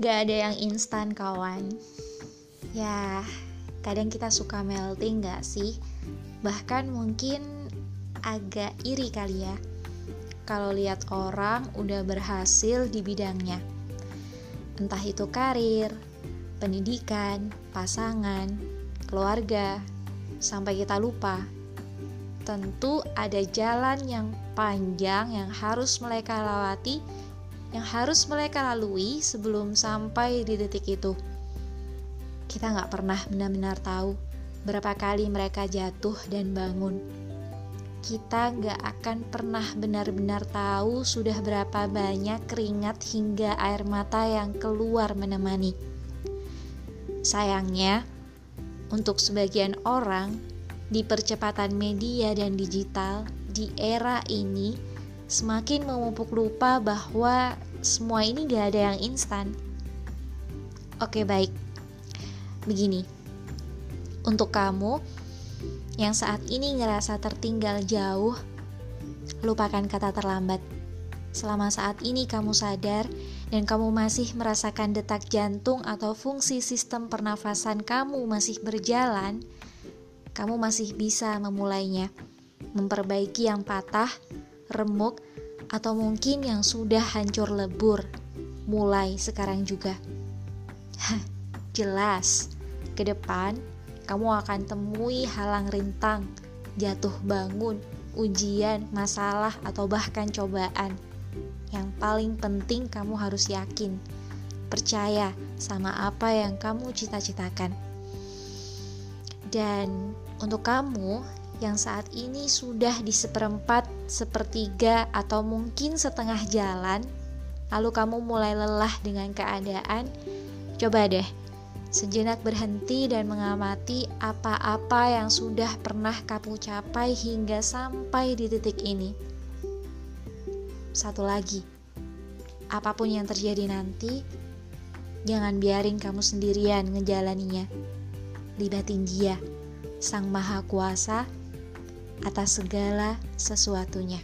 Gak ada yang instan kawan. Ya kadang kita suka melting gak sih? Bahkan mungkin agak iri kali ya Kalau lihat orang udah berhasil di bidangnya. Entah itu karir, pendidikan, pasangan, keluarga Sampai kita lupa. Tentu ada jalan yang panjang yang harus mereka lewati yang harus mereka lalui sebelum sampai di detik itu. Kita nggak pernah benar-benar tahu berapa kali mereka jatuh dan bangun. Kita nggak akan pernah benar-benar tahu sudah berapa banyak keringat hingga air mata yang keluar menemani. Sayangnya, untuk sebagian orang, di percepatan media dan digital di era ini, semakin memupuk lupa bahwa semua ini gak ada yang instan. Oke, baik. Begini, untuk kamu yang saat ini ngerasa tertinggal jauh, lupakan kata terlambat. Selama saat ini kamu sadar dan kamu masih merasakan detak jantung atau fungsi sistem pernafasan kamu masih berjalan, kamu masih bisa memulainya, memperbaiki yang patah, remuk, atau mungkin yang sudah hancur lebur, mulai sekarang juga. Jelas, ke depan kamu akan temui halang rintang, jatuh bangun, ujian, masalah, atau bahkan cobaan. Yang paling penting kamu harus yakin, percaya sama apa yang kamu cita-citakan. Dan untuk kamu yang saat ini sudah di seperempat, sepertiga, atau mungkin setengah jalan, lalu kamu mulai lelah dengan keadaan, coba deh sejenak berhenti dan mengamati apa-apa yang sudah pernah kamu capai hingga sampai di titik ini. Satu lagi, apa pun yang terjadi nanti, jangan biarin kamu sendirian ngejalaninya. Libatin dia, Sang Maha Kuasa atas segala sesuatunya.